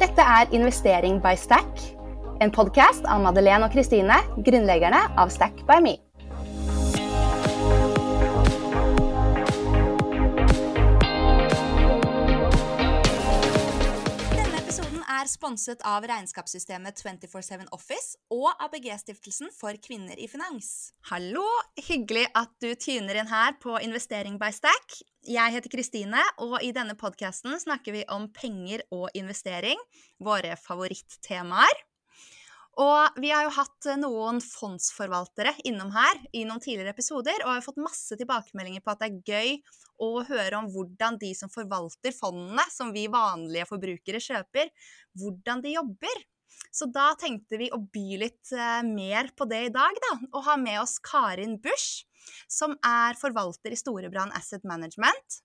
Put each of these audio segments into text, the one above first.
Dette er Investering by Stack, en podkast av Madeleine og Kristine, grunnleggerne av Stack by Me. Er sponset av regnskapssystemet 247 Office og ABG-stiftelsen for kvinner i finans. Hallo! Hyggelig at du tuner inn her på Investering by Stack. Jeg heter Kristine, og i denne podkasten snakker vi om penger og investering, våre favorittemaer. Og vi har jo hatt noen fondsforvaltere innom her i noen tidligere episoder, og har fått masse tilbakemeldinger på at det er gøy å høre om hvordan de som forvalter fondene, som vi vanlige forbrukere kjøper, hvordan de jobber. Så da tenkte vi å by litt eh, mer på det i dag, da, og ha med oss Karin Busch, som er forvalter i Storebrand Asset Management.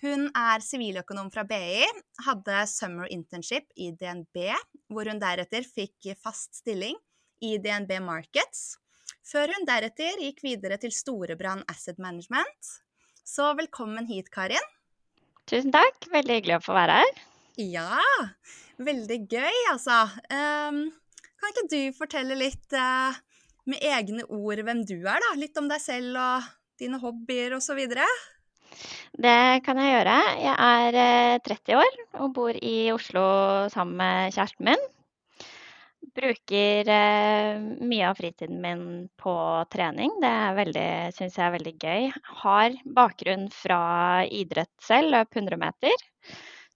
Hun er siviløkonom fra BI, hadde summer internship i DNB, hvor hun deretter fikk fast stilling i DNB Markets, før hun deretter gikk videre til Storebrand Asset Management. Så velkommen hit, Karin. Tusen takk. Veldig hyggelig å få være her. Ja, veldig gøy, altså. Um, kan ikke du fortelle litt uh, med egne ord hvem du er, da? Litt om deg selv og dine hobbyer osv.? Det kan jeg gjøre. Jeg er 30 eh, år og bor i Oslo sammen med kjæresten min. Bruker eh, mye av fritiden min på trening. Det syns jeg er veldig gøy. Har bakgrunn fra idrett selv, løp 100 meter.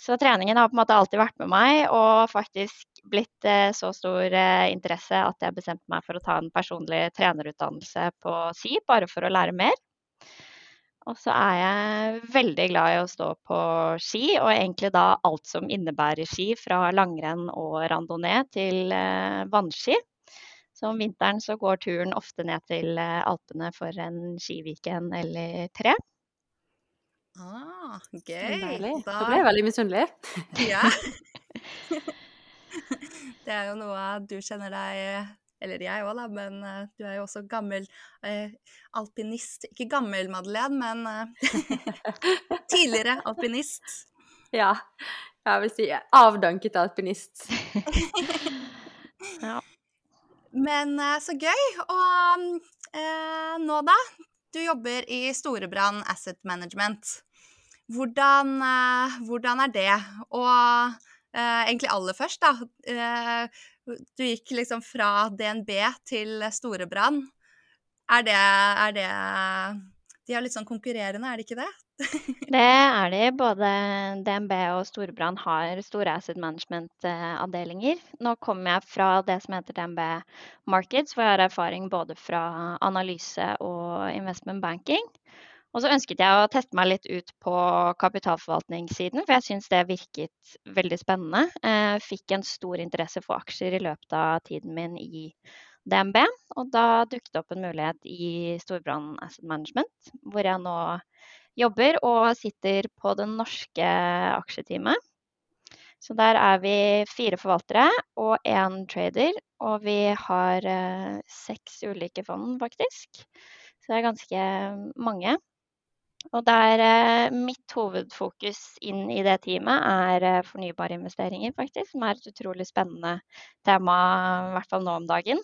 Så treningen har på en måte alltid vært med meg, og faktisk blitt eh, så stor interesse at jeg bestemte meg for å ta en personlig trenerutdannelse på SI, bare for å lære mer. Og så er jeg veldig glad i å stå på ski, og egentlig da alt som innebærer ski, fra langrenn og randonee til eh, vannski. Så om vinteren så går turen ofte ned til eh, Alpene for en skiviken eller tre. Ah, gøy. Da ble jeg veldig misunnelig. Ja. det er jo noe du kjenner deg eller jeg òg, da, men uh, du er jo også gammel uh, alpinist. Ikke gammel, Madeleine, men uh, tidligere alpinist. Ja. Jeg vil si avdanket alpinist. ja. Men så gøy. Og nå, da? Du jobber i Storebrand Asset Management. Hvordan, hvordan er det? Og egentlig aller først, da du gikk liksom fra DNB til Storebrand. Er det, er det De er litt sånn konkurrerende, er det ikke det? det er de. Både DNB og Storebrand har store asset management-avdelinger. Nå kommer jeg fra det som heter DNB Markets, hvor jeg har erfaring både fra analyse og investment banking. Og så ønsket jeg å teste meg litt ut på kapitalforvaltningssiden, for jeg syns det virket veldig spennende. Jeg eh, fikk en stor interesse for aksjer i løpet av tiden min i DNB. Og da dukket det opp en mulighet i Storbrann Asset Management, hvor jeg nå jobber og sitter på det norske aksjeteamet. Så der er vi fire forvaltere og én trader, og vi har eh, seks ulike fond, faktisk. Så det er ganske mange. Og der eh, mitt hovedfokus inn i det teamet er eh, fornybare investeringer, faktisk. Som er et utrolig spennende tema, i hvert fall nå om dagen.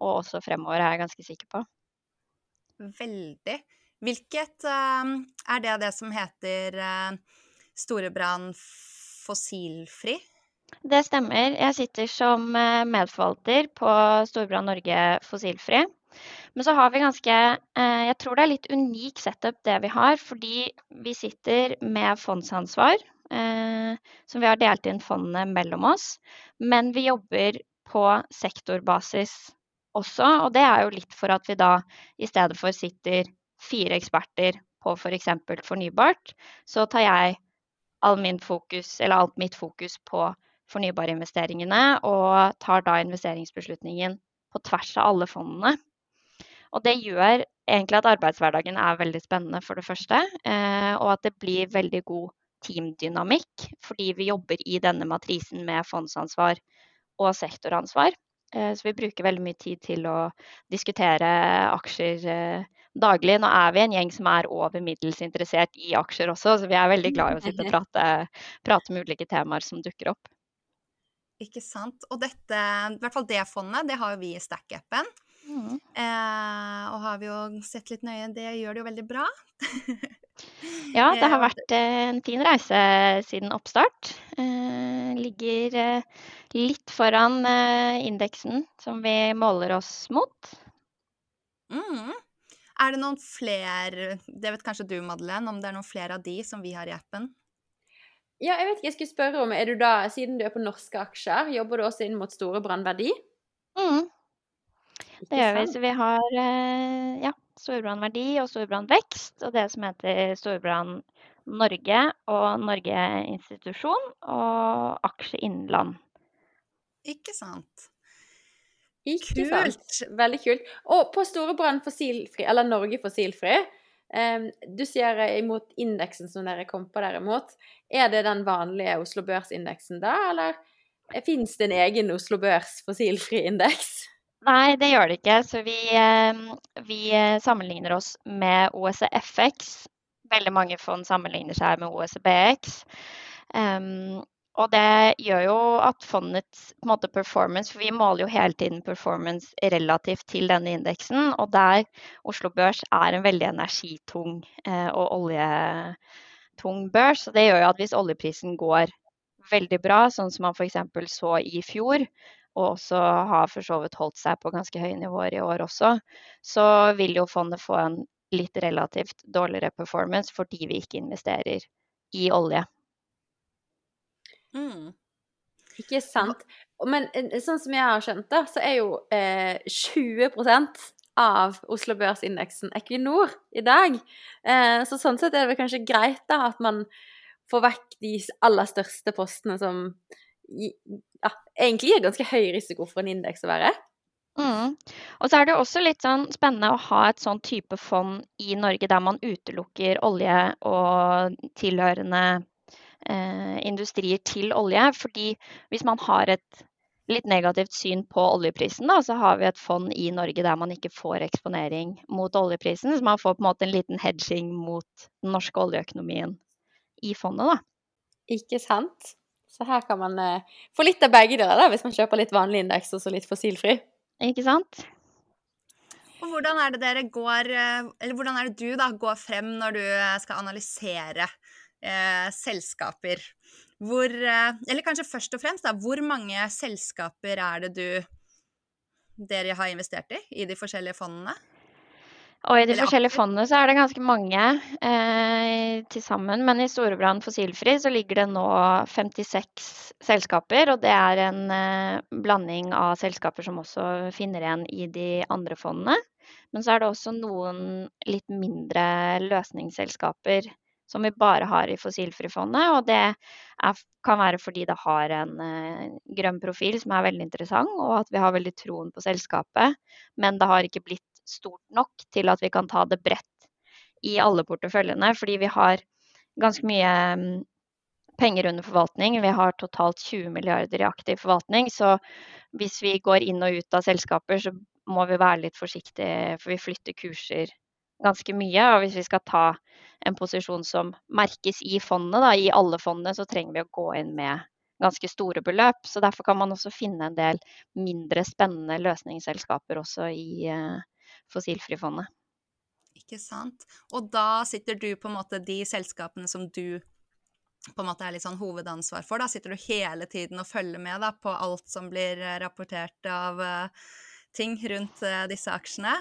Og også fremover, er jeg ganske sikker på. Veldig. Hvilket uh, Er det det som heter Storebrann fossilfri? Det stemmer. Jeg sitter som medforvalter på Storbrann Norge fossilfri. Men så har vi ganske eh, Jeg tror det er litt unik setup det vi har, fordi vi sitter med fondsansvar, eh, som vi har delt inn fondene mellom oss. Men vi jobber på sektorbasis også, og det er jo litt for at vi da i stedet for sitter fire eksperter på f.eks. For fornybart, så tar jeg all fokus, alt mitt fokus på fornybarinvesteringene og tar da investeringsbeslutningen på tvers av alle fondene. Og det gjør egentlig at arbeidshverdagen er veldig spennende, for det første. Eh, og at det blir veldig god teamdynamikk, fordi vi jobber i denne matrisen med fondsansvar og sektoransvar. Eh, så vi bruker veldig mye tid til å diskutere aksjer eh, daglig. Nå er vi en gjeng som er over middels interessert i aksjer også, så vi er veldig glad i å sitte og prate, prate med ulike temaer som dukker opp. Ikke sant. Og dette, i hvert fall det fondet, det har jo vi i Stack-appen. Mm. Eh, og har vi jo sett litt nøye, det gjør det jo veldig bra. ja, det har vært eh, en fin reise siden oppstart. Eh, ligger eh, litt foran eh, indeksen som vi måler oss mot. Mm. Er det noen flere, det vet kanskje du Madeleine, om det er noen flere av de som vi har i appen? Ja, jeg vet ikke, jeg skulle spørre om, er du da, Siden du er på norske aksjer, jobber du også inn mot store brannverdi? Mm. Det gjør vi. Så vi har eh, ja, storbrannverdi og storbrannvekst, og det som heter Storbrann Norge og Norge institusjon og Aksje Innland. Ikke sant. Ikke kult. sant. Veldig kult. Og på Storebrann fossilfri, eller Norge fossilfri, um, du sier imot indeksen som dere kom på derimot. Er det den vanlige Oslo Børs-indeksen da, eller fins det en egen Oslo Børs fossilfri indeks? Nei, det gjør det ikke. Så vi, vi sammenligner oss med OECFX. Veldig mange fond sammenligner seg med OECBX. Um, og det gjør jo at fondets måte, performance For vi måler jo hele tiden performance relativt til denne indeksen. Og der Oslo Børs er en veldig energitung eh, og oljetung børs. Så det gjør jo at hvis oljeprisen går veldig bra, sånn som man f.eks. så i fjor, og også har for så vidt holdt seg på ganske høye nivåer i år også, så vil jo fondet få en litt relativt dårligere performance fordi vi ikke investerer i olje. Mm. Ikke sant. Men eh, sånn som jeg har skjønt det, så er jo eh, 20% av Oslo Børs-indeksen Equinor i dag. Eh, så sånn sett er det vel kanskje greit da at man får vekk de aller største postene som ja, egentlig gir ganske høy risiko for en indeks å være. Mm. Og så er det også litt sånn spennende å ha et sånn type fond i Norge der man utelukker olje og tilhørende eh, industrier til olje. Fordi hvis man har et litt negativt syn på oljeprisen, da, så har vi et fond i Norge der man ikke får eksponering mot oljeprisen. Så man får på en måte en liten hedging mot den norske oljeøkonomien i fondet, da. Ikke sant. Så her kan man eh, få litt av begge deler, da, hvis man kjøper litt vanlig indeks og så litt fossilfri. Ikke sant. Og hvordan er det dere går, eh, eller hvordan er det du da går frem når du skal analysere eh, selskaper. Hvor eh, Eller kanskje først og fremst, da. Hvor mange selskaper er det du dere har investert i, i de forskjellige fondene? Og i de forskjellige fondene så er det ganske mange eh, til sammen. Men i Storebrand fossilfri så ligger det nå 56 selskaper. Og det er en eh, blanding av selskaper som også finner igjen i de andre fondene. Men så er det også noen litt mindre løsningsselskaper som vi bare har i Fossilfrifondet. Og det er, kan være fordi det har en uh, grønn profil som er veldig interessant, og at vi har veldig troen på selskapet. Men det har ikke blitt stort nok til at vi kan ta det bredt i alle porteføljene. Fordi vi har ganske mye um, penger under forvaltning. Vi har totalt 20 milliarder i aktiv forvaltning. Så hvis vi går inn og ut av selskaper, så må vi være litt forsiktige, for vi flytter kurser ganske mye. Og hvis vi skal ta en posisjon som merkes i fondet, da, i alle fondene, så trenger vi å gå inn med ganske store beløp. Så derfor kan man også finne en del mindre spennende løsningsselskaper også i uh, Fossilfrifondet. Ikke sant. Og da sitter du på en måte de selskapene som du på en måte er litt sånn hovedansvar for. Da sitter du hele tiden og følger med da, på alt som blir eh, rapportert av uh, ting rundt uh, disse aksjene?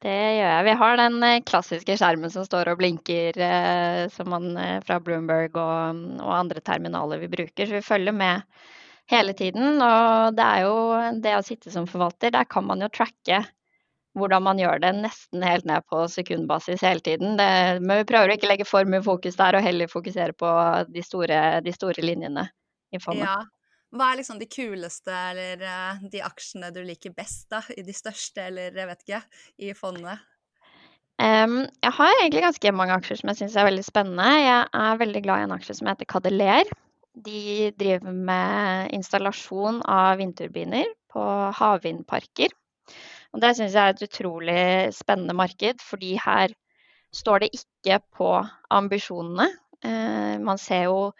Det gjør jeg. Vi har den klassiske skjermen som står og blinker eh, som man, fra Bloomberg og, og, andre terminaler vi bruker, så vi følger med hele tiden. Og det er jo det å sitte som forvalter, der kan man jo tracke hvordan man gjør det nesten helt ned på sekundbasis hele tiden. Det, men vi prøver å ikke legge for mye fokus der, og heller fokusere på de store, de store linjene i fondet. Ja, hva er liksom de kuleste eller uh, de aksjene du liker best, da? I de største, eller jeg vet ikke, i fondet? Um, jeg har egentlig ganske mange aksjer som jeg syns er veldig spennende. Jeg er veldig glad i en aksje som heter Cadeler. De driver med installasjon av vindturbiner på havvindparker. Og det syns jeg er et utrolig spennende marked, fordi her står det ikke på ambisjonene. Uh, man ser jo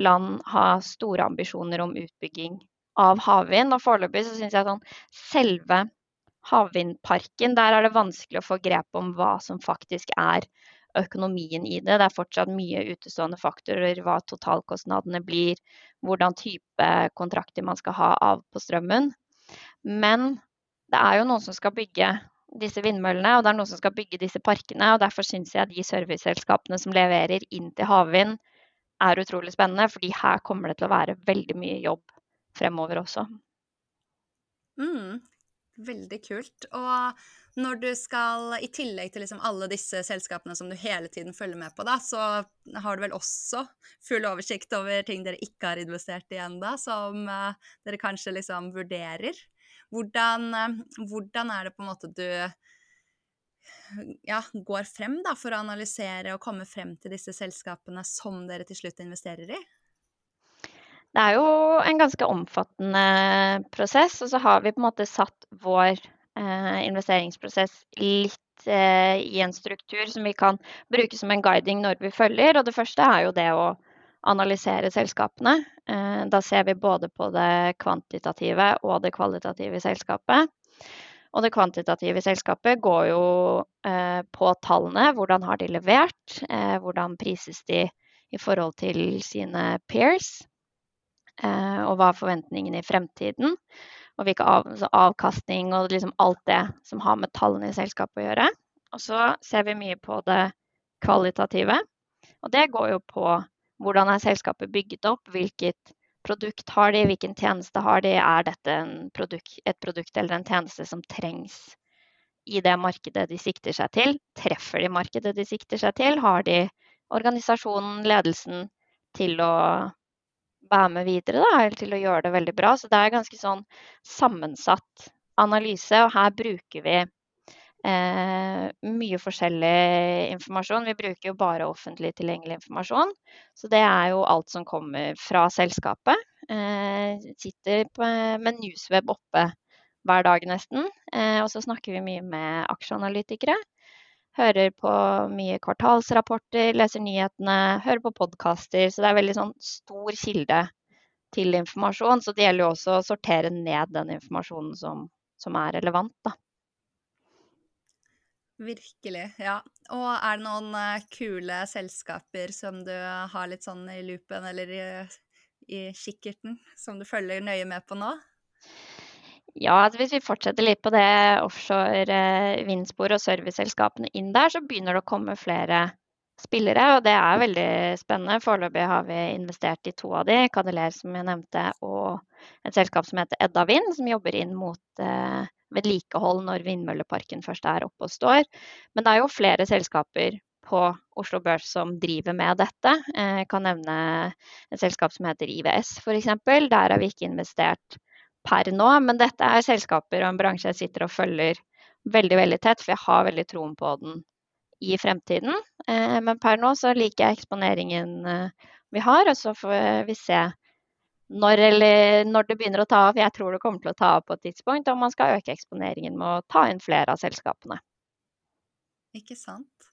land ha store ambisjoner om utbygging av havvind. Og foreløpig så syns jeg sånn selve havvindparken, der er det vanskelig å få grep om hva som faktisk er økonomien i det. Det er fortsatt mye utestående faktorer, hva totalkostnadene blir, hvordan type kontrakter man skal ha av på strømmen. Men det er jo noen som skal bygge disse vindmøllene, og det er noen som skal bygge disse parkene. og Derfor syns jeg de serviceselskapene som leverer inn til havvind, er utrolig spennende. fordi her kommer det til å være veldig mye jobb fremover også. Mm, veldig kult. Og når du skal, i tillegg til liksom alle disse selskapene som du hele tiden følger med på, da, så har du vel også full oversikt over ting dere ikke har investert i ennå, som uh, dere kanskje liksom vurderer. Hvordan, uh, hvordan, er det på en måte du ja, går frem da, for å analysere og komme frem til disse selskapene som dere til slutt investerer i? Det er jo en ganske omfattende prosess, og så har vi på en måte satt vår Eh, investeringsprosess litt eh, i en struktur som vi kan bruke som en guiding når vi følger. Og det første er jo det å analysere selskapene. Eh, da ser vi både på det kvantitative og det kvalitative selskapet. Og det kvantitative selskapet går jo på tallene. Hvordan har de levert? hvordan prises de i forhold til sine peers? og hva er forventningene i fremtiden? og hvilke av, altså avkastning og liksom alt det som har med tallene i selskapet å gjøre. Og så ser vi mye på det kvalitative. Og det går jo på hvordan er selskapet bygget opp, hvilket produkt har de, hvilken tjeneste har de, er dette produkt, et produkt eller en tjeneste som trengs i det markedet de sikter seg til? Treffer de markedet de sikter seg til? Har de organisasjonen, ledelsen, til å være med videre, da, eller til å gjøre det veldig bra. Så det er ganske sånn sammensatt analyse, og her bruker vi eh, mye forskjellig informasjon. Vi bruker jo bare offentlig tilgjengelig informasjon. Så det er jo alt som kommer fra selskapet. Eh, sitter på, med Newsweb oppe hver dag nesten. Eh, og så snakker vi mye med aksjeanalytikere. Hører på mye kvartalsrapporter, leser nyhetene, hører på podkaster. Så det er veldig sånn stor kilde til informasjon. Så det gjelder jo også å sortere ned den informasjonen som, som er relevant, da. Virkelig, ja. Og er det noen uh, kule selskaper som du har litt sånn i loopen eller i, i kikkerten, som du følger nøye med på nå? Ja, altså hvis vi fortsetter litt på det offshore eh, vindspor og serviceselskapene inn der, så begynner det å komme flere spillere, og det er veldig spennende. Foreløpig har vi investert i to av de, Cadeler som jeg nevnte, og et selskap som heter Edda Vind, som jobber inn mot eh, vedlikehold når vindmølleparken først er oppe og står. Men det er jo flere selskaper på Oslo Børs som driver med dette. Jeg kan nevne et selskap som heter IVS f.eks. Der har vi ikke investert per nå. Men dette er selskaper og en bransje jeg sitter og følger veldig veldig tett, for jeg har veldig troen på den i fremtiden. Eh, men per nå så liker jeg eksponeringen eh, vi har, og så får vi se når, eller, når det begynner å ta av. Jeg tror det kommer til å ta av på et tidspunkt, og man skal øke eksponeringen med å ta inn flere av selskapene. Ikke sant.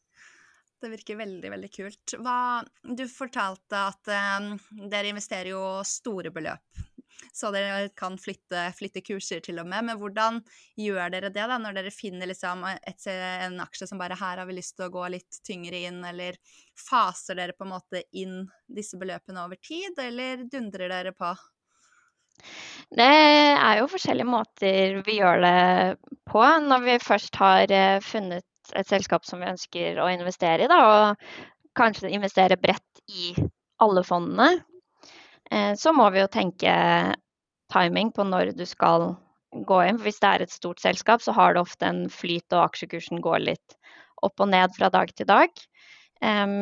Det virker veldig, veldig kult. Hva, du fortalte at um, dere investerer jo store beløp så dere kan flytte, flytte, kurser til og med. Men hvordan gjør dere det da, når dere finner liksom et, en aksje som bare her har vi lyst til å gå litt tyngre inn, eller faser dere på en måte inn disse beløpene over tid, eller dundrer dere på? Det er jo forskjellige måter vi gjør det på. Når vi først har eh, funnet et selskap som vi ønsker å investere i, da, og kanskje investere bredt i alle fondene, Eh, så må vi jo tenke timing på når du skal gå inn. For hvis det er et stort selskap, så har det ofte en flyt, og aksjekursen går litt opp og ned fra dag til dag.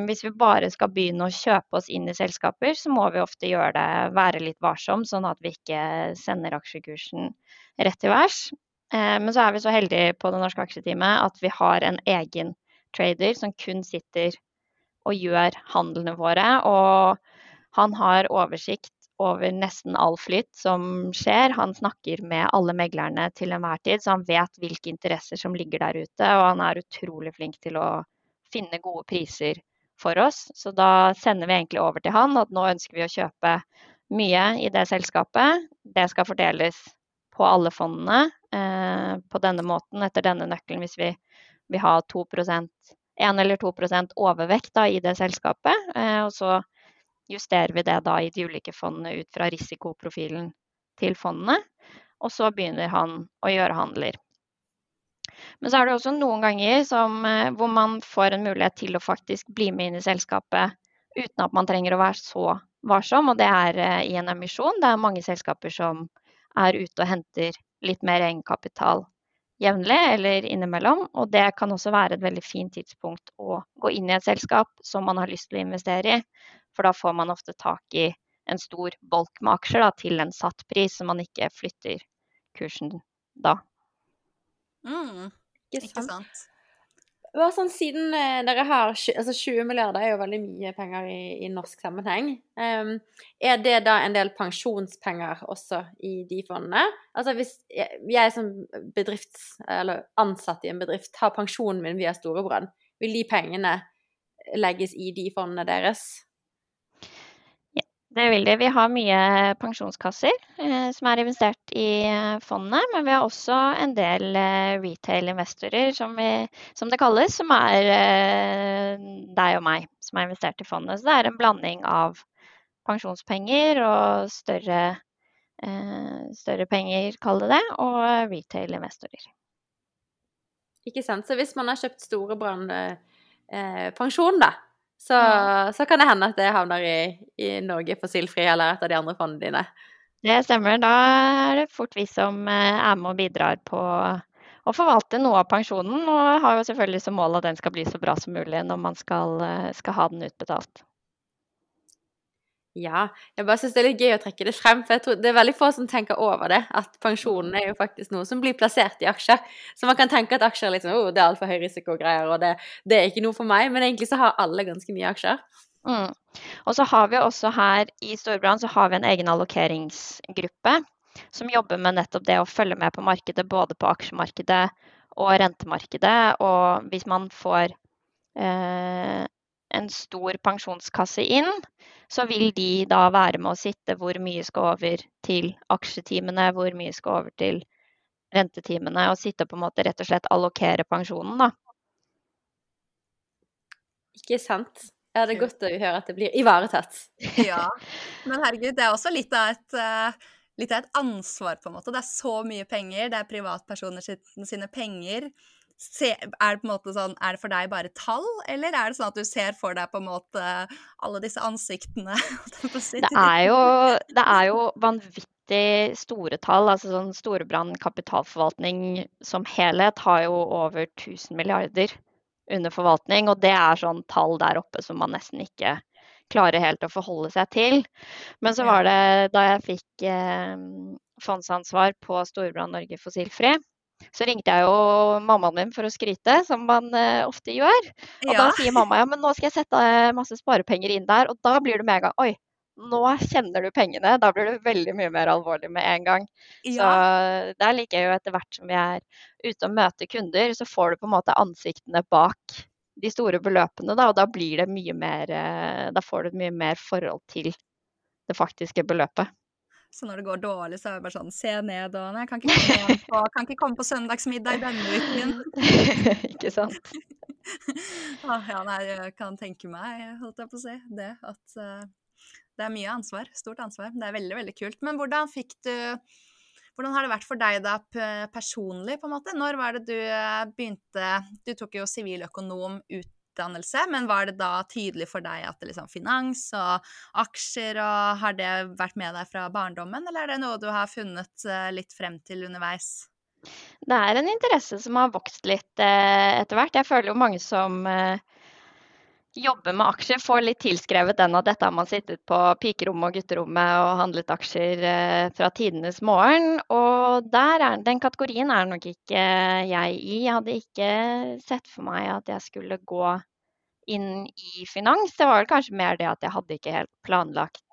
hvis vi bare skal begynne å kjøpe oss inn i selskaper, så må vi ofte gjøre det, være litt varsom, sånn at vi ikke sender aksjekursen rett til værs. men så er vi så heldige på det norske aksjeteamet at vi har en egen trader som kun sitter og gjør handlene våre. og han har oversikt over nesten all flyt som skjer. Han snakker med alle meglerne til enhver tid, så han vet hvilke interesser som ligger der ute. Og han er utrolig flink til å finne gode priser for oss. Så da sender vi egentlig over til han at nå ønsker vi å kjøpe mye i det selskapet. det skal fordeles på alle fondene eh, på denne måten, etter denne nøkkelen, hvis vi vil ha 2% 1 eller 2 overvekt da, i det selskapet. Eh, og så justerer vi det da i de ulike fondene ut fra risikoprofilen til fondene. Og så begynner han å gjøre handler. Men så er det også noen ganger som, eh, hvor man får en mulighet til å faktisk bli med inn i selskapet uten at man trenger å være så varsom, og det er eh, i en emisjon. Det er mange selskaper som er ute og henter litt mer egenkapital jevnlig eller innimellom. Og det kan også være et veldig fint tidspunkt å gå inn i et selskap som man har lyst til å investere i. For da får man ofte tak i en stor bolk med aksjer da, til en satt pris, så man ikke flytter kursen da. Mm, ikke sant. Bare sånn, Siden eh, dere har altså 20 milliarder er jo veldig mye penger i, i norsk sammenheng. Um, er det da en del pensjonspenger også i de fondene? Altså hvis jeg, jeg som bedrifts, eller ansatt i en bedrift har pensjonen min via Storebrand, vil de pengene legges i de fondene deres? Det vil de. Vi har mye pensjonskasser eh, som er investert i fondet, fondene. Men vi har også en del eh, retail-investorer, som, som, det kalles, som er eh, deg og meg, som er investert i fondet. Så det er en blanding av pensjonspenger og større, eh, større penger, kall det det, og retail-investorer. Ikke sant. Så hvis man har kjøpt Storebrand eh, da, så, så, kan det hende at det havner i, i Norge fossilfri eller et av de andre fondene dine. Det stemmer. Da er det fort vi som eh, er med og bidrar på å forvalte noe av pensjonen. Og har jo selvfølgelig som mål at den skal bli så bra som mulig når man skal, eh, skal ha den utbetalt. Ja, jeg bare syns det er litt gøy å trekke det frem. For jeg tror det er veldig få som tenker over det. At pensjonen er jo faktisk noe som blir plassert i aksjer. Så man kan tenke at aksjer er litt sånn oh, det er altfor høy risiko og greier, og det, det, er ikke noe for meg. Men egentlig så har alle ganske mye aksjer. Mm. Og så har vi også her i Storbrann så har vi en egen allokeringsgruppe som jobber med nettopp det å følge med på markedet, både på aksjemarkedet og rentemarkedet. Og hvis man får eh, en stor pensjonskasse inn, så vil de da være med å sitte hvor mye skal over til aksjetimene, hvor mye skal over til rentetimene, og sitte på en måte rett og slett allokere pensjonen, da. Ikke sant. Ja, det er godt å høre at det blir ivaretatt. ja, men herregud, det er også litt av et uh, litt av et ansvar, på en måte. Det er så mye penger, det er privatpersoner sine penger se, er det på en måte sånn, er det for deg bare tall, eller er det sånn at du ser for deg på en måte alle disse ansiktene? det, er jo, det er jo vanvittig store tall. altså sånn Storebrand kapitalforvaltning som helhet har jo over 1000 milliarder under forvaltning, og det er sånn tall der oppe som man nesten ikke klarer helt å forholde seg til. Men så var det da jeg fikk eh, fondsansvar på Storebrand Norge fossilfri, så ringte jeg jo mammaen min for å skryte, som man uh, ofte gjør. Og ja. da sier mamma ja, men nå skal jeg sette eh, masse sparepenger inn der. Og da blir du med en gang oi, nå kjenner du pengene. Da blir det veldig mye mer alvorlig med en gang. Ja. Så der liker jeg jo etter hvert som vi er ute og møter kunder, så får du på en måte ansiktene bak de store beløpene, da, og da blir det mye mer eh, Da får du et mye mer forhold til det faktiske beløpet. Så når det går dårlig, så er det bare sånn Se ned og Nei, jeg kan ikke komme på, kan ikke komme på søndagsmiddag denne uken. ikke sant. ah, ja, nei, jeg kan tenke meg, holdt jeg på å si, det at uh, det er mye ansvar. Stort ansvar. Det er veldig, veldig kult. Men hvordan fikk du hvordan har det vært for deg da personlig, på en måte? Når var det du eh, begynte Du tok jo siviløkonom ut utdannelse, men var det da tydelig for deg at det liksom finans og aksjer og Har det vært med deg fra barndommen, eller er det noe du har funnet eh, litt frem til underveis? Det er en interesse som har vokst litt eh, etter hvert. Jeg føler jo mange som eh, jobber med aksjer, får litt tilskrevet den at dette har man sittet på pikerommet og gutterommet og handlet aksjer eh, fra tidenes morgen. Og er, den kategorien er nok ikke jeg i. Jeg hadde ikke sett for meg at jeg skulle gå inn i finans. Det var kanskje mer det at jeg hadde ikke helt planlagt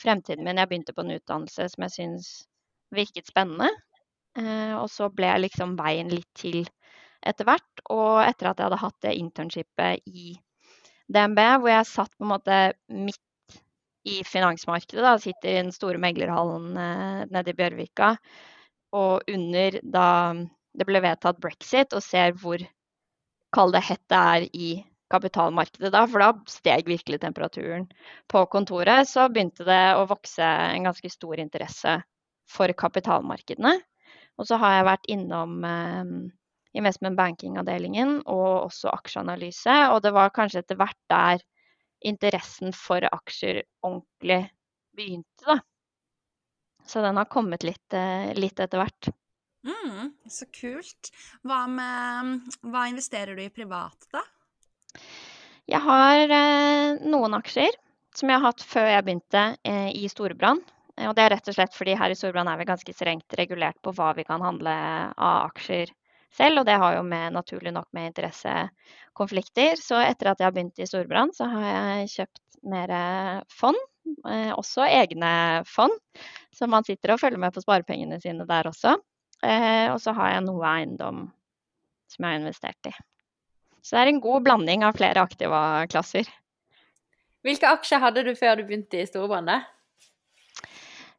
fremtiden min. Jeg begynte på en utdannelse som jeg syns virket spennende. Eh, og så ble liksom veien litt til etter hvert. Og etter at jeg hadde hatt det internshipet i DNB, hvor jeg satt på en måte midt i finansmarkedet. Da. Sitter i den store meglerhallen eh, nede i Bjørvika. Og under da det ble vedtatt brexit, og ser hvor kall det hett det er i kapitalmarkedet da, for da steg virkelig temperaturen på kontoret. Så begynte det å vokse en ganske stor interesse for kapitalmarkedene. Og så har jeg vært innom eh, investment banking-avdelingen og også aksjeanalyse. Og det var kanskje etter hvert der interessen for aksjer ordentlig begynte, da. Så den har kommet litt, eh, litt etter hvert. Mm, så kult. Hva, med, hva investerer du i privat, da? Jeg har eh, noen aksjer som jeg har hatt før jeg begynte eh, i Storebrand. Eh, og det er rett og slett fordi her i Storebrand er vi ganske strengt regulert på hva vi kan handle av aksjer selv, og det har jo med, naturlig nok med interessekonflikter. Så etter at jeg har begynt i Storbrann, så har jeg kjøpt mer fond. Eh, også egne fond, så man sitter og følger med på sparepengene sine der også. Eh, og så har jeg noe eiendom som jeg har investert i. Så det er en god blanding av flere aktiva klasser. Hvilke aksjer hadde du før du begynte i Storebrandet?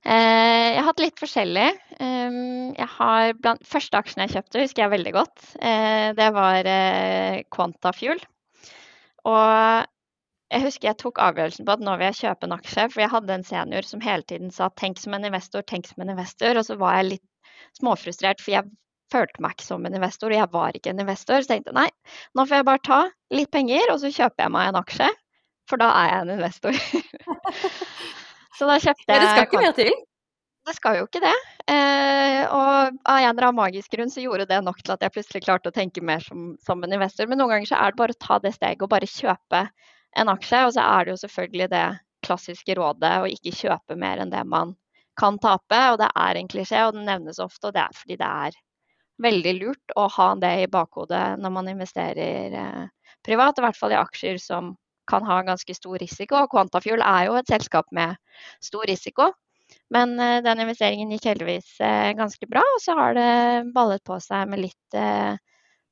Eh, jeg har hatt litt forskjellig. Jeg har blant, første aksjen jeg kjøpte, husker jeg veldig godt. Eh, det var eh, Quantafuel. Og jeg husker jeg tok avgjørelsen på at nå vil jeg kjøpe en aksje, for jeg hadde en senior som hele tiden sa 'tenk som en investor, tenk som en investor'. Og så var jeg litt småfrustrert, for jeg følte meg ikke som en investor, og jeg var ikke en investor. Så tenkte jeg nei, nå får jeg bare ta litt penger, og så kjøper jeg meg en aksje. For da er jeg en investor. så da kjøpte jeg Men det skal ikke mer til? Det skal jo ikke det. Eh, og av en eller annen magisk grunn så gjorde det nok til at jeg plutselig klarte å tenke mer som, som en investor. Men noen ganger så er det bare å ta det steget og bare kjøpe en aksje. Og så er det jo selvfølgelig det klassiske rådet å ikke kjøpe mer enn det man kan tape. Og det er en klisjé, og den nevnes ofte, og det er fordi det er veldig lurt å ha det i bakhodet når man investerer eh, privat, i hvert fall i aksjer som kan ha ganske stor risiko. Og Quantafuel er jo et selskap med stor risiko. Men eh, den investeringen gikk heldigvis eh, ganske bra, og så har det ballet på seg med litt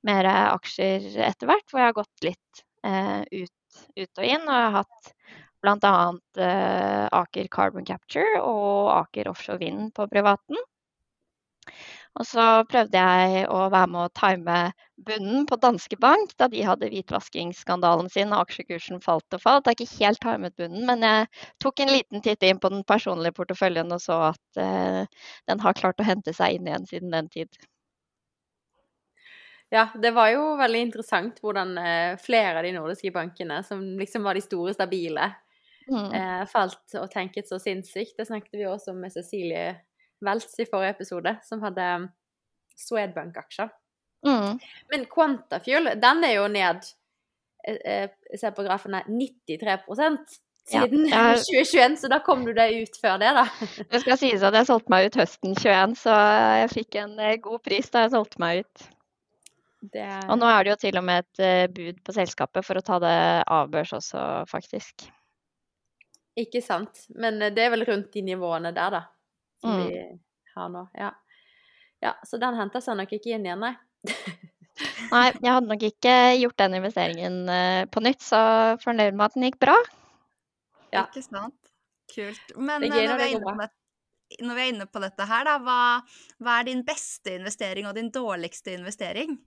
mer aksjer etter hvert, hvor jeg har gått litt ut, ut og inn. Og jeg har hatt bl.a. Aker Carbon Capture og Aker Offshore Vind på privaten. Og så prøvde jeg å være med å time bunnen på Danske Bank da de hadde hvitvaskingsskandalen sin og aksjekursen falt og falt. Jeg har ikke helt timet bunnen, men jeg tok en liten titt inn på den personlige porteføljen og så at eh, den har klart å hente seg inn igjen siden den tid. Ja, det var jo veldig interessant hvordan uh, flere av de nordiske bankene, som liksom var de store, stabile, mm. eh, falt og tenket så sinnssykt. Det snakket vi også om med Cecilie Weltz i forrige episode, som hadde um, Swedbank-aksjer. Mm. Men Quantafuel, den er jo ned Jeg eh, eh, ser på grafen her 93 siden ja, jeg... 2021, så da kom du deg ut før det, da. Det skal sies at jeg solgte meg ut høsten 21, så jeg fikk en eh, god pris da jeg solgte meg ut. Det... Og nå er det jo til og med et bud på selskapet for å ta det avbørs også, faktisk. Ikke sant. Men det er vel rundt de nivåene der, da som mm. vi har nå. Ja. ja. Så den henta seg nok ikke inn igjen, nei. nei, jeg hadde nok ikke gjort den investeringen uh, på nytt, så fornøyd med at den gikk bra. Ja. Ikke sant. Kult. Men når, vi når, vi er inne på dette her, da, hva, hva er din beste investering og din dårligste investering?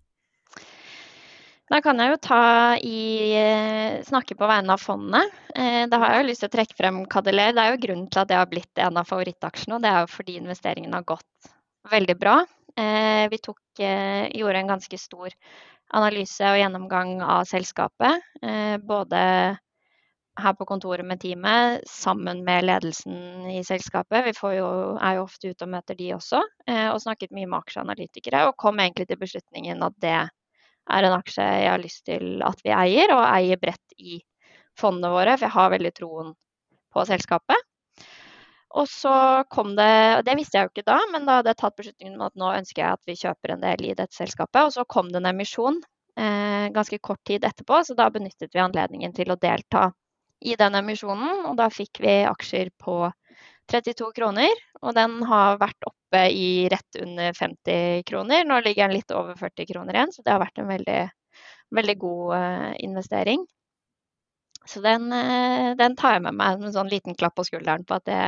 Da kan jeg jo ta i eh, snakke på vegne av fondet. Eh, da har jeg jo lyst til å trekke frem Cadeler. Det er jo grunnen til at det har blitt en av favorittaksjene, og det er jo fordi investeringen har gått veldig bra. Eh, vi tok, gjorde en ganske stor analyse og gjennomgang av selskapet. Både her på kontoret med teamet, sammen med ledelsen i selskapet. Vi jo, er jo ofte ute og møter de også, og snakket mye med aksjeanalytikere. Og kom egentlig til beslutningen at det er en aksje jeg har lyst til at vi eier, og eier bredt i fondene våre, for jeg har veldig troen på selskapet. Og så kom det, og det visste jeg jo ikke da, men da hadde jeg tatt beslutningen om at nå ønsker jeg at vi kjøper en del i dette selskapet. Og så kom det en emisjon eh, ganske kort tid etterpå, så da benyttet vi anledningen til å delta i den emisjonen. Og da fikk vi aksjer på 32 kroner, og den har vært oppe i rett under 50 kroner. Nå ligger den litt over 40 kroner igjen, så det har vært en veldig, veldig god uh, investering. Så den, eh, den, tar jeg med meg som en sånn liten klapp på skulderen på at det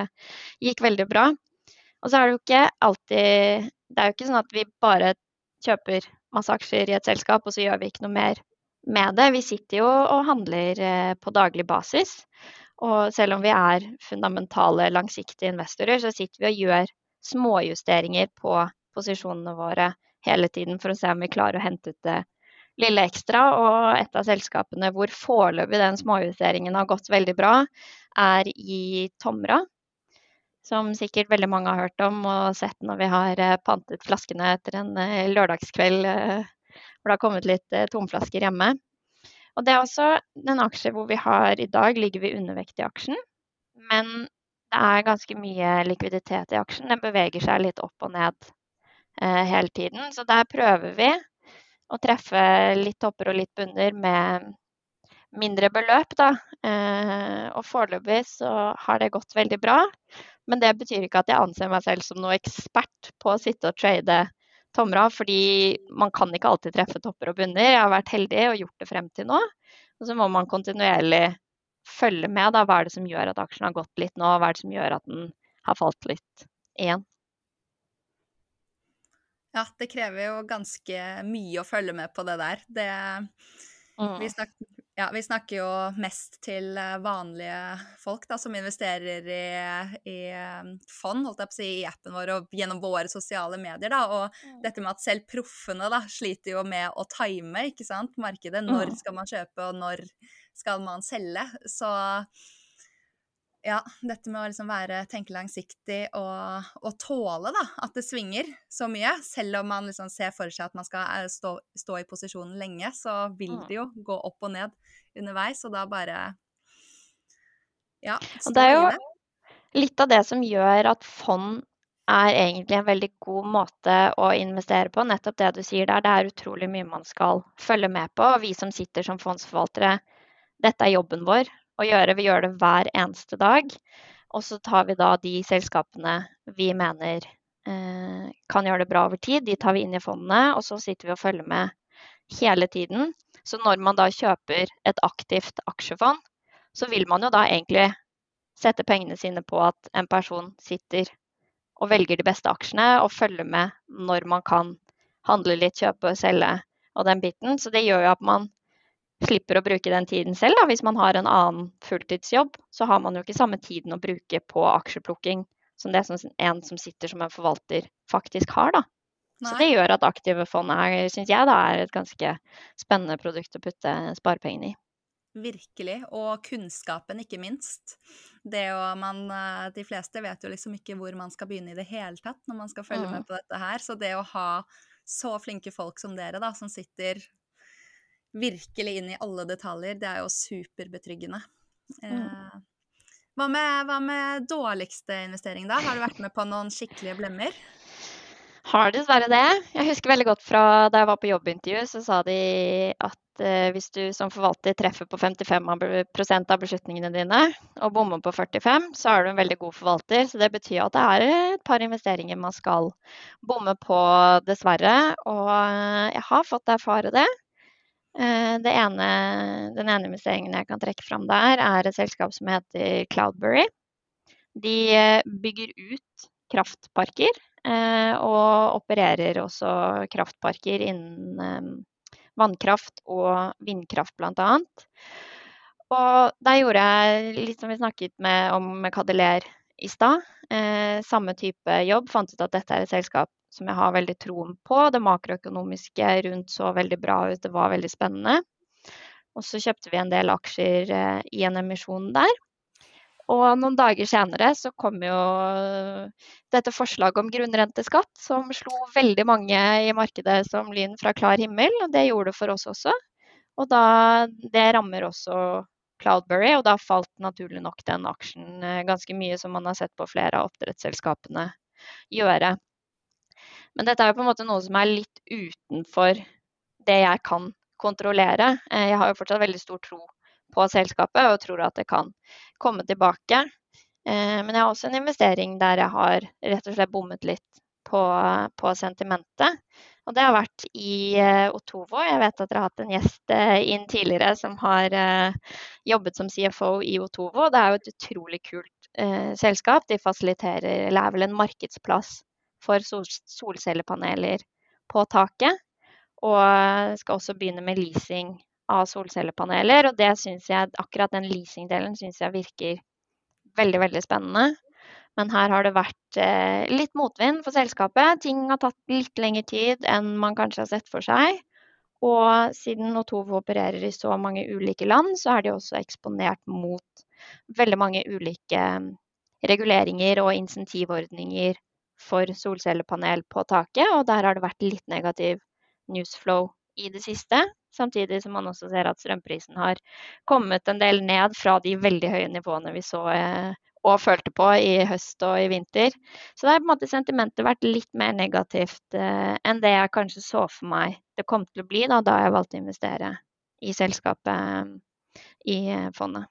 gikk veldig bra. Og så er det jo ikke alltid Det er jo ikke sånn at vi bare kjøper masse aksjer i et selskap, og så gjør vi ikke noe mer med det. Vi sitter jo og handler eh, på daglig basis. Og selv om vi er fundamentale, langsiktige investorer, så sitter vi og gjør småjusteringer på posisjonene våre hele tiden for å se om vi klarer å hente ut det lille ekstra. Og et av selskapene hvor foreløpig den småjusteringen har gått veldig bra, er i Tomra. Som sikkert veldig mange har hørt om og sett når vi har eh, pantet flaskene etter en eh, lørdagskveld eh, hvor det har kommet litt tomflasker hjemme. Og det er også en aksje hvor vi har i dag ligger vi undervekt i aksjen. Men det er ganske mye likviditet i aksjen. Den beveger seg litt opp og ned eh, hele tiden. Så der prøver vi å treffe litt topper og litt bunner med mindre beløp, da. Eh, og foreløpig så har det gått veldig bra. Men det betyr ikke at jeg anser meg selv som noe ekspert på å sitte og trade tomra, fordi man kan ikke alltid treffe topper og bunner. Jeg har vært heldig og gjort det frem til nå. Og så må man kontinuerlig følge med. Da. Hva er det som gjør at aksjen har gått litt nå? Hva er det som gjør at den har falt litt igjen? Ja, det krever jo ganske mye å følge med på det der. Det, mm. vi, snakker, ja, vi, snakker, jo mest til eh, vanlige folk da, som investerer i, i eh, fond, holdt jeg på å si, i appen vår og gjennom våre sosiale medier. Da. Og mm. dette med at selv proffene da, sliter jo med å time ikke sant? markedet. Når skal man kjøpe, og når skal man selge? Så ja, dette med å liksom være, tenke langsiktig og, og, tåle da, at det svinger så mye. Selv om man liksom ser for seg at man skal eh, stå, stå, i posisjonen lenge, så vil mm. det jo gå opp og ned underveis, og da bare Ja. Og det er jo litt av det som gjør at fond er egentlig en veldig god måte å investere på. Nettopp det du sier der. Det er utrolig mye man skal følge med på. Og vi som sitter som fondsforvaltere, dette er jobben vår å gjøre. Vi gjør det hver eneste dag. Og så tar vi da de selskapene vi mener eh, kan gjøre det bra over tid, de tar vi inn i fondene. Og så sitter vi og følger med hele tiden. Så når man da kjøper et aktivt aksjefond, så vil man jo da egentlig sette pengene sine på at en person sitter og velger de beste aksjene og følger med når man kan handle litt, kjøpe og selge og den biten. Så det gjør jo at man slipper å bruke den tiden selv. Da. Hvis man har en annen fulltidsjobb, så har man jo ikke samme tiden å bruke på aksjeplukking som det som en som sitter som en forvalter, faktisk har. Da. Så det gjør at aktive fond er, syns jeg, da, er et ganske spennende produkt å putte sparepengene i. Virkelig. Og kunnskapen, ikke minst. Det jo man eh, De fleste vet jo liksom ikke hvor man skal begynne i det hele tatt når man skal følge mm. med på dette her. Så det å ha så flinke folk som dere, da, som sitter virkelig inn i alle detaljer. Det er jo superbetryggende. Mm. Eh, hva, med, hva med dårligste investering, da? Har du vært med på noen skikkelige blemmer? Har dessverre det. Jeg husker veldig godt fra da jeg var på jobbintervju, så sa de at eh, hvis du som forvalter treffer på 55% av beslutningene dine og bommer på 45, så er du en veldig god forvalter. Så det betyr at det er et par investeringer man skal bomme på, dessverre. Og eh, jeg har fått erfare det. Eh, ene, den ene investeringen jeg kan trekke fram der, er et selskap som heter Cloudberry. De eh, bygger ut kraftparker eh, og opererer også kraftparker innen vannkraft og vindkraft bl.a. Og der gjorde jeg litt som vi snakket med, om med Cadeler i stad. Samme type jobb. Fant ut at dette er et selskap som jeg har veldig troen på. Det makroøkonomiske rundt så veldig bra ut, det var veldig spennende. Og så kjøpte vi en del aksjer eh, i en emisjon der. Og noen dager senere så kom jo dette forslaget om grunnrenteskatt, som slo veldig mange i markedet som lyn fra klar himmel. Og det gjorde det for oss også. Og da, det rammer også Cloudberry, og da falt naturlig nok den aksjen eh, ganske mye, som man har sett på flere av oppdrettsselskapene gjøre. Men dette er jo på en måte noe som er litt utenfor det jeg kan kontrollere. Eh, jeg har jo fortsatt veldig stor tro på selskapet og tror at det kan komme tilbake. Eh, men jeg har også en investering der jeg har rett og slett bommet litt på, på sentimentet. Og det har vært i uh, Otovo. Jeg vet at dere har hatt en gjest inn tidligere som har jobbet som CFO i Otovo. Det er jo et utrolig kult selskap. De fasiliterer, eller er vel en markedsplass for sol solcellepaneler på taket. Og skal også begynne med leasing av solcellepaneler. Og det syns jeg, akkurat den leasingdelen syns jeg virker veldig, veldig spennende. Men her har det vært eh, litt motvind for selskapet. Ting har tatt litt lengre tid enn man kanskje har sett for seg. Og siden Otovo opererer i så mange ulike land, så er de også eksponert mot veldig mange ulike mm, reguleringer og insentivordninger for solcellepanel på taket. Og der har det vært litt negativ newsflow i det siste. Samtidig som man også ser at strømprisen har kommet en del ned fra de veldig høye nivåene vi så eh, og følte på i høst og i vinter. Så det har på en måte sentimentet vært litt mer negativt eh, enn det jeg kanskje så for meg det kom til å bli da, da jeg valgte å investere i selskapet i eh, fondet.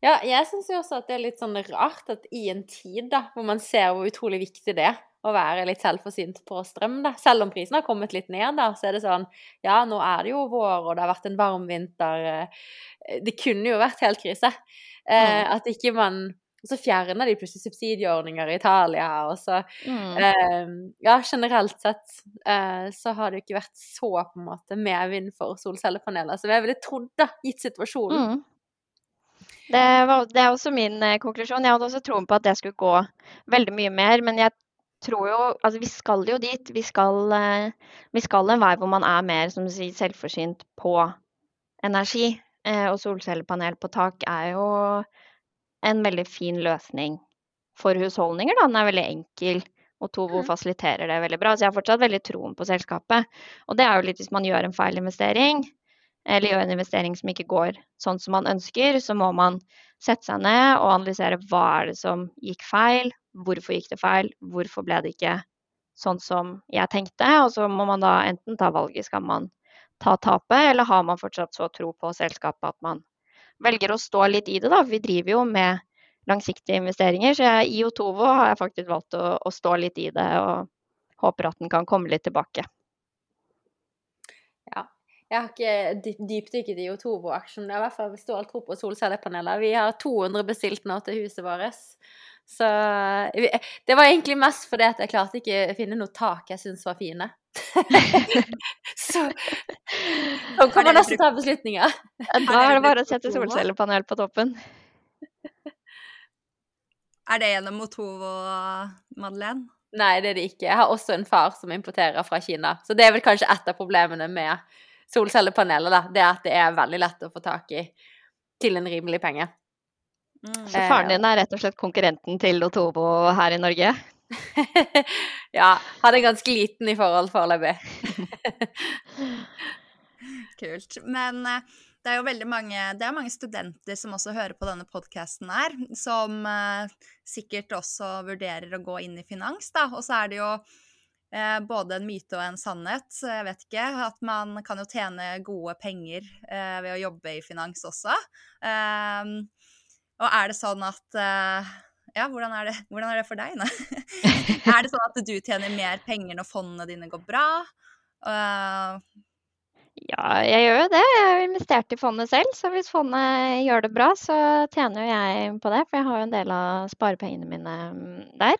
Ja, jeg syns jo også at det er litt sånn rart at i en tid da, hvor man ser hvor utrolig viktig det er å være litt selvforsynt på strøm, da. Selv om prisen har kommet litt ned, da, så er det sånn Ja, nå er det jo vår, og det har vært en varm vinter. Eh, det kunne jo vært helt krise. Eh, at ikke man og så fjerner de plutselig subsidieordninger i Italia. Og så mm. eh, Ja, generelt sett eh, så har det jo ikke vært så på en måte medvind for solcellepaneler som jeg ville trodd, da, gitt situasjonen. Mm. Det, var, det, er også min eh, konklusjon. Jeg hadde også troen på at det skulle gå veldig mye mer. Men jeg tror jo Altså, vi skal jo dit. Vi skal, eh, vi skal en vei hvor man er mer som du sier, selvforsynt på energi. Eh, og solcellepanel på tak er jo en veldig fin løsning for husholdninger. Da. Den er veldig enkel, og Tovo mm. fasiliterer det veldig bra. Så jeg har fortsatt veldig troen på selskapet. Og det er jo litt hvis man gjør en feil investering, eller gjør en investering som ikke går sånn som man ønsker, så må man sette seg ned og analysere hva er det som gikk feil, hvorfor gikk det feil, hvorfor ble det ikke sånn som jeg tenkte. Og så må man da enten ta valget, skal man ta tapet, eller har man fortsatt så tro på selskapet at man velger å stå litt i det, da. Vi driver jo med langsiktige investeringer, så jeg, i Otovo har jeg faktisk valgt å, å stå litt i det og håper at den kan komme litt tilbake. Jeg har ikke dypdykket i Otovo-aksjen. Jeg har i hvert fall stål tro på solcellepaneler. Vi har 200 bestilt nå til huset vårt. Så det var egentlig mest fordi at jeg klarte ikke å finne noe tak jeg syntes var fine. så så kan man også ta beslutninger. Da er det bare å sette solcellepanel på toppen. Er det gjennom Otovo, Madeleine? Nei, det er det ikke. Jeg har også en far som importerer fra Kina. Så det er vel kanskje et av problemene med solcellepaneler, da. Det er at det er veldig lett å få tak i til en rimelig penge. Mm. Så faren din er rett og slett konkurrenten til Otovo her i Norge? ja. Hadde ganske liten i forhold foreløpig. Kult. Men eh, det er jo veldig mange, det er mange studenter som også hører på denne podkasten her, som eh, sikkert også vurderer å gå inn i finans, da. Og så er det jo eh, både en myte og en sannhet, jeg vet ikke. At man kan jo tjene gode penger eh, ved å jobbe i finans også. Eh, og er det sånn at eh, ja, hvordan er, det, hvordan er det, for deg? er det sånn at du tjener mer penger når fondene dine går bra? Uh... Ja, jeg gjør jo det. Jeg har investert i fondet selv, så hvis fondet gjør det bra, så tjener jo jeg på det. For jeg har jo en del av sparepengene mine mm, der.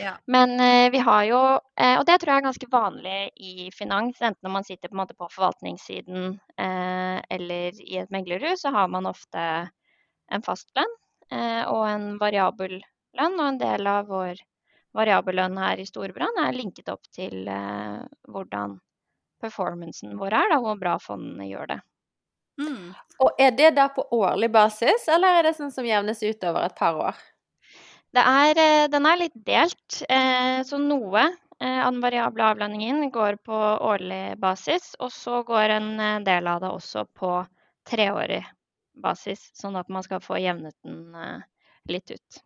Ja. Men eh, vi har jo, eh, og det tror jeg er ganske vanlig i finans, enten når man sitter på, en måte på forvaltningssiden eh, eller i et meglerhus, så har man ofte en fastlønn Eh, og en variabel lønn. Og en del av vår variabel lønn her i Storbrann er linket opp til eh, hvordan performancen vår er, da, hvor bra fondene gjør det. Mm. Og er det da på årlig basis, eller er det sånn som jevnes ut over et par år? Er, eh, den er litt delt. Så noe av den variable avlønningen går på årlig basis, og så går en del av det også på treårig basis, sånn at man skal få jevnet den eh, litt ut.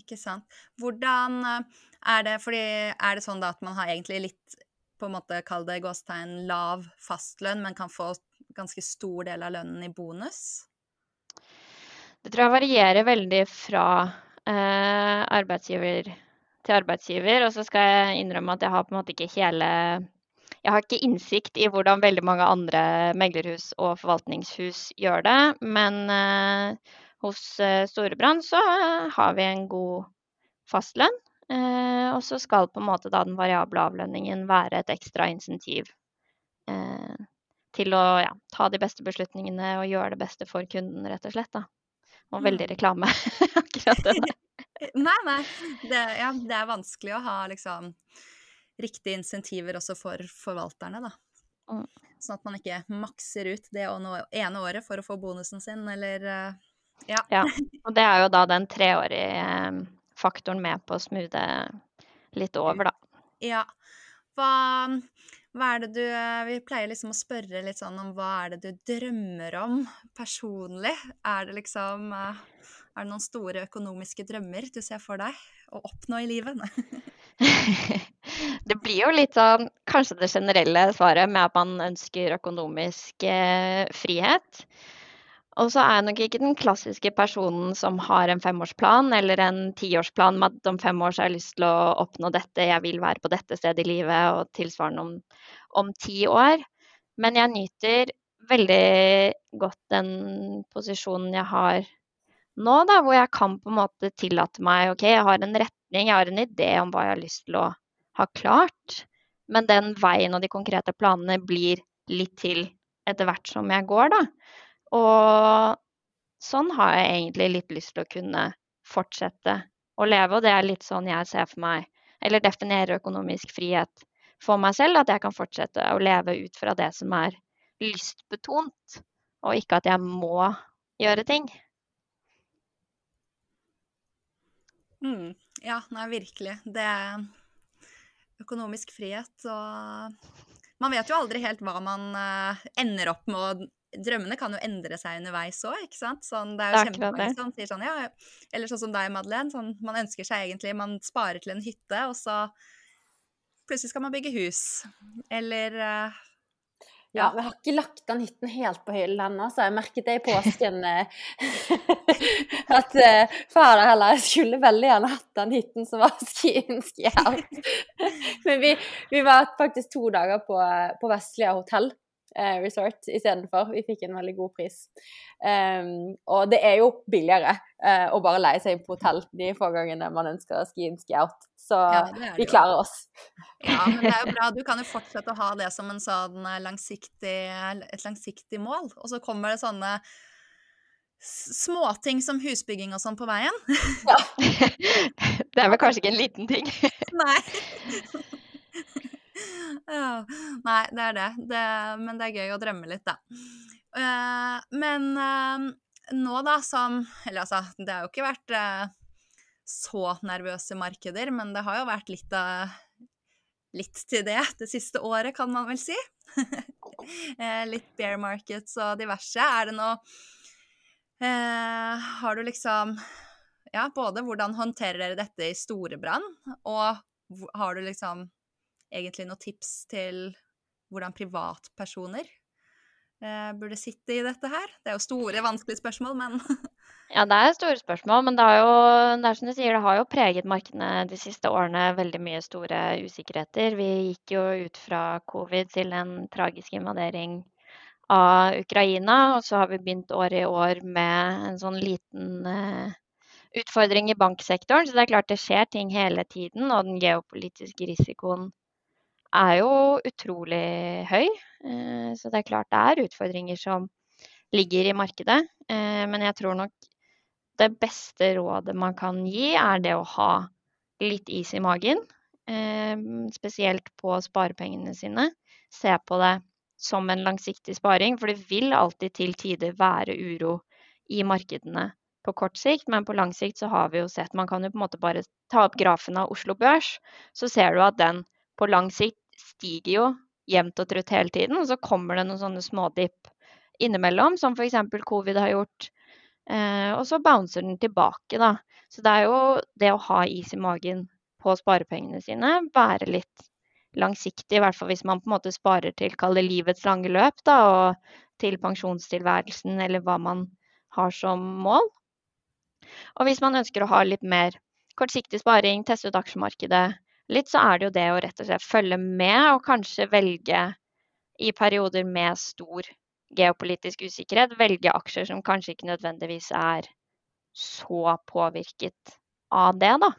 Ikke sant. Hvordan eh, er det fordi Er det sånn da at man har egentlig litt på en måte kall det gåstegn lav fastlønn, men kan få ganske stor del av lønnen i bonus? Det tror jeg varierer veldig fra eh, arbeidsgiver til arbeidsgiver. Og så skal jeg innrømme at jeg har på en måte ikke hele Jeg har ikke innsikt i hvordan veldig mange andre meglerhus og forvaltningshus gjør det. Men eh, hos eh, Storebrand så har vi en god fastlønn. Eh, og så skal på en måte da den variable avlønningen være et ekstra insentiv eh, til å ja, ta de beste beslutningene og gjøre det beste for kunden, rett og slett. da. Og veldig mm. reklame, akkurat det der. nei, nei. Det, ja, det er vanskelig å ha liksom riktige insentiver også for forvalterne, da. Mm. Sånn at man ikke makser ut det ene året for å få bonusen sin, eller uh, ja. ja. Og det er jo da den treårige eh, faktoren med på å smoothe litt over, da. Ja. Hva, hva er det du Vi pleier liksom å spørre litt sånn om hva er det du drømmer om personlig? Er det liksom uh, er det noen store økonomiske drømmer du ser for deg å oppnå i livet? det blir jo litt sånn kanskje det generelle svaret med at man ønsker økonomisk eh, frihet. Og så er jeg nok ikke den klassiske personen som har en femårsplan eller en tiårsplan med at om fem år så har jeg lyst til å oppnå dette, jeg vil være på dette stedet i livet og tilsvarende om, om ti år. Men jeg nyter veldig godt den posisjonen jeg har nå, da, hvor jeg kan på en måte tillate meg OK, jeg har en retning, jeg har en idé om hva jeg har lyst til å ha klart. Men den veien og de konkrete planene blir litt til etter hvert som jeg går, da. Og sånn har jeg egentlig litt lyst til å kunne fortsette å leve, og det er litt sånn jeg ser for meg, eller definerer økonomisk frihet for meg selv, at jeg kan fortsette å leve ut fra det som er lystbetont, og ikke at jeg må gjøre ting. Mm. Ja, nei, virkelig. Det er økonomisk frihet og Man vet jo aldri helt hva man uh, ender opp med, og drømmene kan jo endre seg underveis òg, ikke sant. Sånn, det er jo kjempemange som sier sånn, ja Eller sånn som deg, Madeleine. Sånn, man ønsker seg egentlig Man sparer til en hytte, og så plutselig skal man bygge hus. Eller uh, ja, vi har ikke lagt den hytten helt på hyllen ennå, så jeg merket det i påsken eh, at uh, far heller skulle veldig gjerne hatt den hytten som var skiensk out. Men vi, vi, var faktisk to dager på, på Vestlia hotell eh, resort istedenfor. Vi fikk en veldig god pris. Um, og det er jo billigere eh, å bare leie seg inn på hotell de få gangene man ønsker ski in, ski out. Så ja, vi klarer oss. Ja, men det er jo bra. Du kan jo fortsette å ha det som en sånn eh, langsiktig, et langsiktig mål. Og så kommer det sånne småting som husbygging og sånn på veien. Ja. det er vel kanskje ikke en liten ting. Nei. Nei, det er det. det. Men det er gøy å drømme litt, da. Uh, men uh, nå, da, som Eller altså, det har jo ikke vært uh, så nervøse markeder, men det har jo vært litt av Litt til det det siste året, kan man vel si. litt bear markets og diverse. Er det noe Har du liksom Ja, både hvordan håndterer dere dette i store brann, og har du liksom egentlig noen tips til hvordan privatpersoner eh, burde sitte i dette her? Det er jo store, vanskelige spørsmål, men Ja, det er store spørsmål, men det, jo, det er som du sier, det har jo preget markedene de siste årene veldig mye store usikkerheter. Vi gikk jo ut fra covid til en tragisk invadering av Ukraina, og så har vi begynt år i år med en sånn liten eh, utfordring i banksektoren. Så det er klart det skjer ting hele tiden, og den geopolitiske risikoen er jo utrolig høy. Eh, så det er klart det er utfordringer som ligger i markedet. Eh, men jeg tror nok det beste rådet man kan gi, er det å ha litt is i magen. Eh, spesielt på sparepengene sine. Se på det som en langsiktig sparing, for det vil alltid til tider være uro i markedene på kort sikt, men på lang sikt så har vi jo sett Man kan jo på en måte bare ta opp grafen av Oslo Børs, så ser du at den på lang sikt stiger jo jevnt og trutt hele tiden. Og så kommer det noen sånne smådipp innimellom, som f.eks. covid har gjort. Eh, og så bouncer den tilbake, da. Så det er jo det å ha is i magen på sparepengene sine, være litt langsiktig, i hvert fall hvis man på en måte sparer til kall det livets lange løp, da, og til pensjonstilværelsen eller hva man har som mål. Og hvis man ønsker å ha litt mer kortsiktig sparing, teste ut aksjemarkedet litt, så er det jo det å rett og slett følge med og kanskje velge i perioder med stor geopolitisk usikkerhet, velge aksjer som kanskje ikke nødvendigvis er så påvirket av det, da.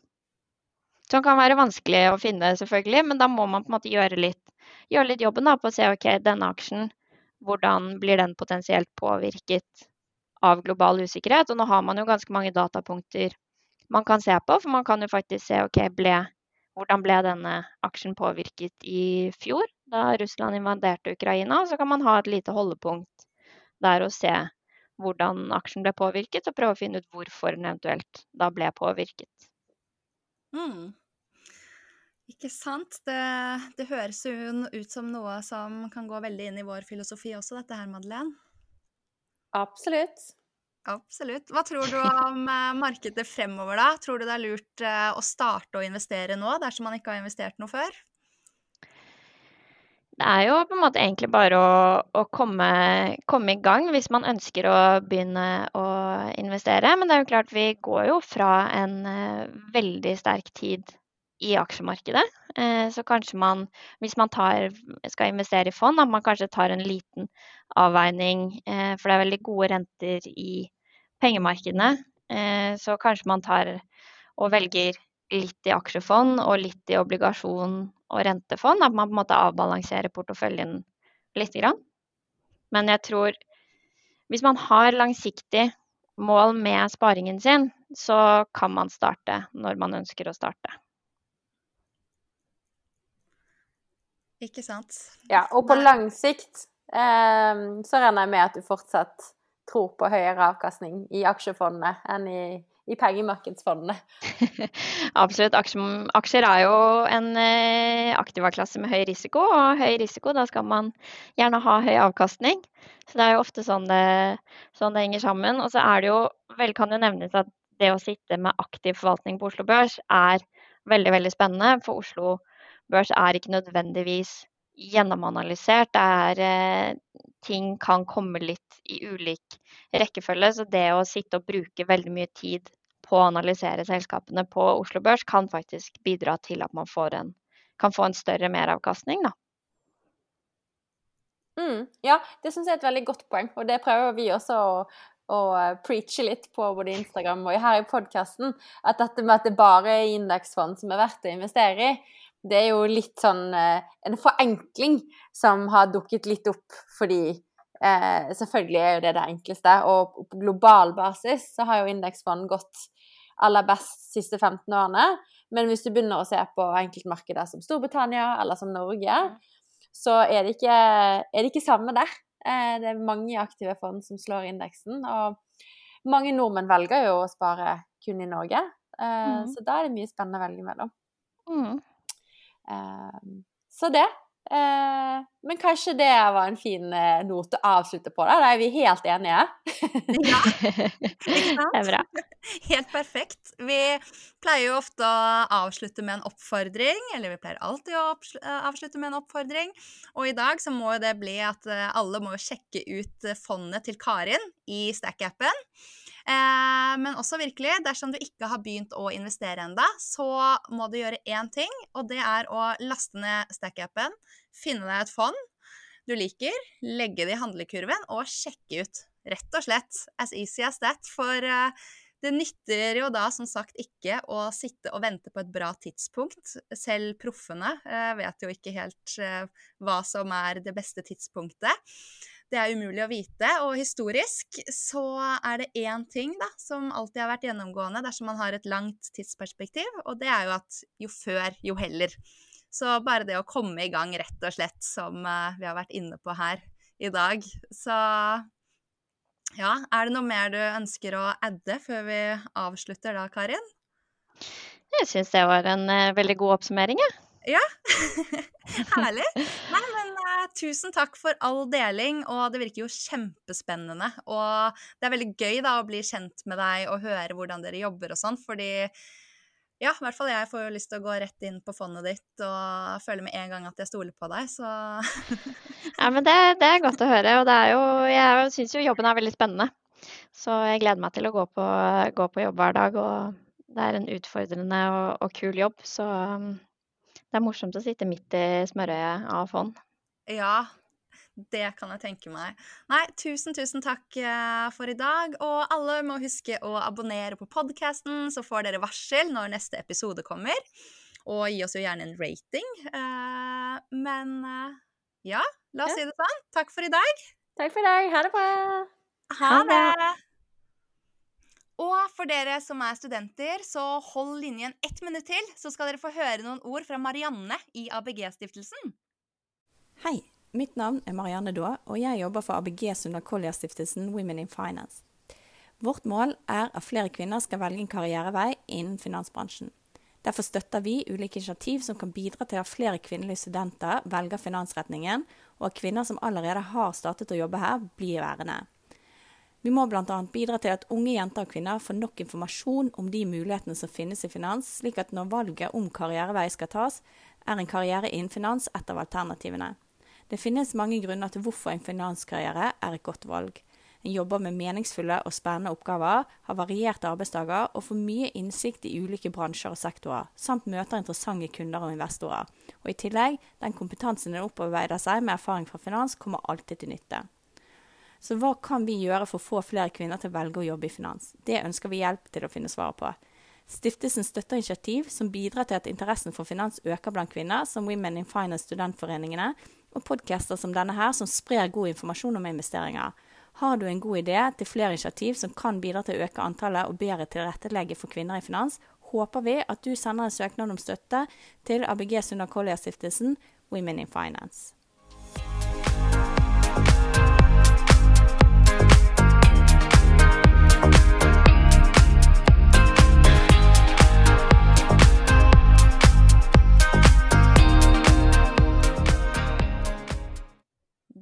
Som kan være vanskelig å finne, selvfølgelig, men da må man på en måte gjøre litt, gjøre litt jobben da, på å se ok, denne aksjen, hvordan blir den potensielt påvirket av global usikkerhet? Og nå har man jo ganske mange datapunkter man kan se på, for man kan jo faktisk se ok, ble, hvordan ble denne aksjen påvirket i fjor, da Russland invaderte Ukraina? Så kan man ha et lite holdepunkt der og se hvordan aksjen ble påvirket, og prøve å finne ut hvorfor den eventuelt da ble påvirket. Mm. Ikke sant. Det, det, høres jo ut som noe som kan gå veldig inn i vår filosofi også, dette her, Madeleine. Absolutt. Absolutt. Hva tror du om eh, markedet fremover, da? Tror du det er lurt eh, å starte å investere nå, dersom man ikke har investert noe før? Det er jo på en måte egentlig bare å, å komme, komme, i gang hvis man ønsker å begynne å investere. Men det er jo klart vi går jo fra en uh, veldig sterk tid i aksjemarkedet. Så kanskje man, hvis man tar, skal investere i fond, at man kanskje tar en liten avveining. For det er veldig gode renter i pengemarkedene. så kanskje man tar og velger litt i aksjefond og litt i obligasjon og rentefond. At man på en måte avbalanserer porteføljen lite grann. Men jeg tror hvis man har langsiktig mål med sparingen sin, så kan man starte når man ønsker å starte. Ikke sant. Ja, og på lang sikt eh, så regner jeg med at du fortsatt tror på høyere avkastning i aksjefondene enn i i pengemarkedsfondene. Absolutt. Aksjer er jo en eh, aktivaklasse med høy risiko, og høy risiko, da skal man gjerne ha høy avkastning. Så det er jo ofte sånn det, sånn det henger sammen. Og så er det jo, vel kan det nevnes at det å sitte med aktiv forvaltning på Oslo Børs er veldig, veldig spennende. For Oslo Børs er ikke nødvendigvis gjennomanalysert. Det er eh, ting kan komme litt i ulik rekkefølge. Så det å sitte og bruke veldig mye tid på å analysere selskapene på Oslo Børs kan faktisk bidra til at man en, kan få en større meravkastning, da. Mm, ja, det syns jeg er et veldig godt poeng, og det prøver vi også å, å preache litt på både Instagram og her i podkasten. At dette med at det bare er indeksfond som er verdt å investere i, det er jo litt sånn eh, en forenkling som har dukket litt opp fordi eh, selvfølgelig er jo det det enkleste. Og på global basis så har jo indeksfond gått aller best de siste 15 årene. Men hvis du begynner å se på enkeltmarkeder som Storbritannia eller som Norge, så er det ikke, er det ikke samme der. Eh, det er mange aktive fond som slår indeksen. Og mange nordmenn velger jo å spare kun i Norge. Eh, mm. Så da er det mye spennende å velge mellom. Mm. Ehm, så det. Eh, men kanskje det var en fin eh, note å avslutte på. Da, da er vi helt enige. ja, det er bra. Helt perfekt. Vi pleier jo ofte å avslutte med en oppfordring, eller vi pleier alltid å eh, avslutte med en oppfordring. Og i dag så må det bli at alle må sjekke ut fondet til Karin i Stack-appen. Eh, men også virkelig, dersom du ikke har begynt å investere enda, så må du gjøre én ting, og det er å laste ned Stack-appen, finne deg et fond du liker, legge det i handlekurven og sjekke ut. Rett og slett. As easy as that. For uh, det nytter jo da som sagt ikke å sitte og vente på et bra tidspunkt. Selv proffene uh, vet jo ikke helt hva som er det beste tidspunktet. Det er umulig å vite. Og historisk så er det én ting da, som alltid har vært gjennomgående dersom man har et langt tidsperspektiv, og det er jo at jo før, jo heller. Så bare det å komme i gang, rett og slett, som uh, vi har vært inne på her i dag. Så ja, er det noe mer du ønsker å adde før vi avslutter da, Karin? Jeg syns det var en uh, veldig god oppsummering, jeg. Ja. Herlig. Nei, men tusen takk for all deling, og det virker jo kjempespennende. Og det er veldig gøy da å bli kjent med deg og høre hvordan dere jobber og sånn, fordi ja, i hvert fall jeg får jo lyst til å gå rett inn på fondet ditt og føle med en gang at jeg stoler på deg, så Ja, men det, det, er godt å høre, og det er jo Jeg syns jo jobben er veldig spennende. Så jeg gleder meg til å gå på, gå på jobb hver dag og det er en utfordrende og, og kul jobb, så um, det er morsomt å sitte midt i smørøyet av fond. Ja, det kan jeg tenke meg. Nei, tusen, tusen takk eh, for i dag. Og alle må huske å abonnere på podkasten, så får dere varsel når neste episode kommer. Og gi oss jo gjerne en rating. Eh, men eh, ja, la oss si det sånn. Takk for i dag. Takk for i dag. Ha det bra. Ha det! Og for dere som er studenter, så hold linjen ett minutt til, så skal dere få høre noen ord fra Marianne i ABG-stiftelsen. Hei, mitt navn er Marianne Daa, og jeg jobber for ABG Sunda Collier-stiftelsen Women in Finance. Vårt mål er at flere kvinner skal velge en karrierevei innen finansbransjen. Derfor støtter vi ulike initiativ som kan bidra til at flere kvinnelige studenter velger finansretningen, og at kvinner som allerede har startet å jobbe her, blir værende. Vi må bl.a. bidra til at unge jenter og kvinner får nok informasjon om de mulighetene som finnes i finans, slik at når valget om karrierevei skal tas, er en karriere innen finans et av alternativene. Det finnes mange grunner til hvorfor en finanskarriere er et godt valg. En jobber med meningsfulle og spennende oppgaver, har varierte arbeidsdager og får mye innsikt i ulike bransjer og sektorer, samt møter interessante kunder og investorer. Og i tillegg, den kompetansen en opparbeider seg med erfaring fra finans, kommer alltid til nytte. Så hva kan vi gjøre for å få flere kvinner til å velge å jobbe i finans? Det ønsker vi hjelp til å finne svaret på. Stiftelsen støtter initiativ som bidrar til at interessen for finans øker blant kvinner, som Women in Finance studentforeningene, og podcaster som denne her, som sprer god informasjon om investeringer. Har du en god idé til flere initiativ som kan bidra til å øke antallet og bedre tilrettelegge for kvinner i finans, håper vi at du sender en søknad om støtte til ABG Sunda Collier-stiftelsen Women in Finance.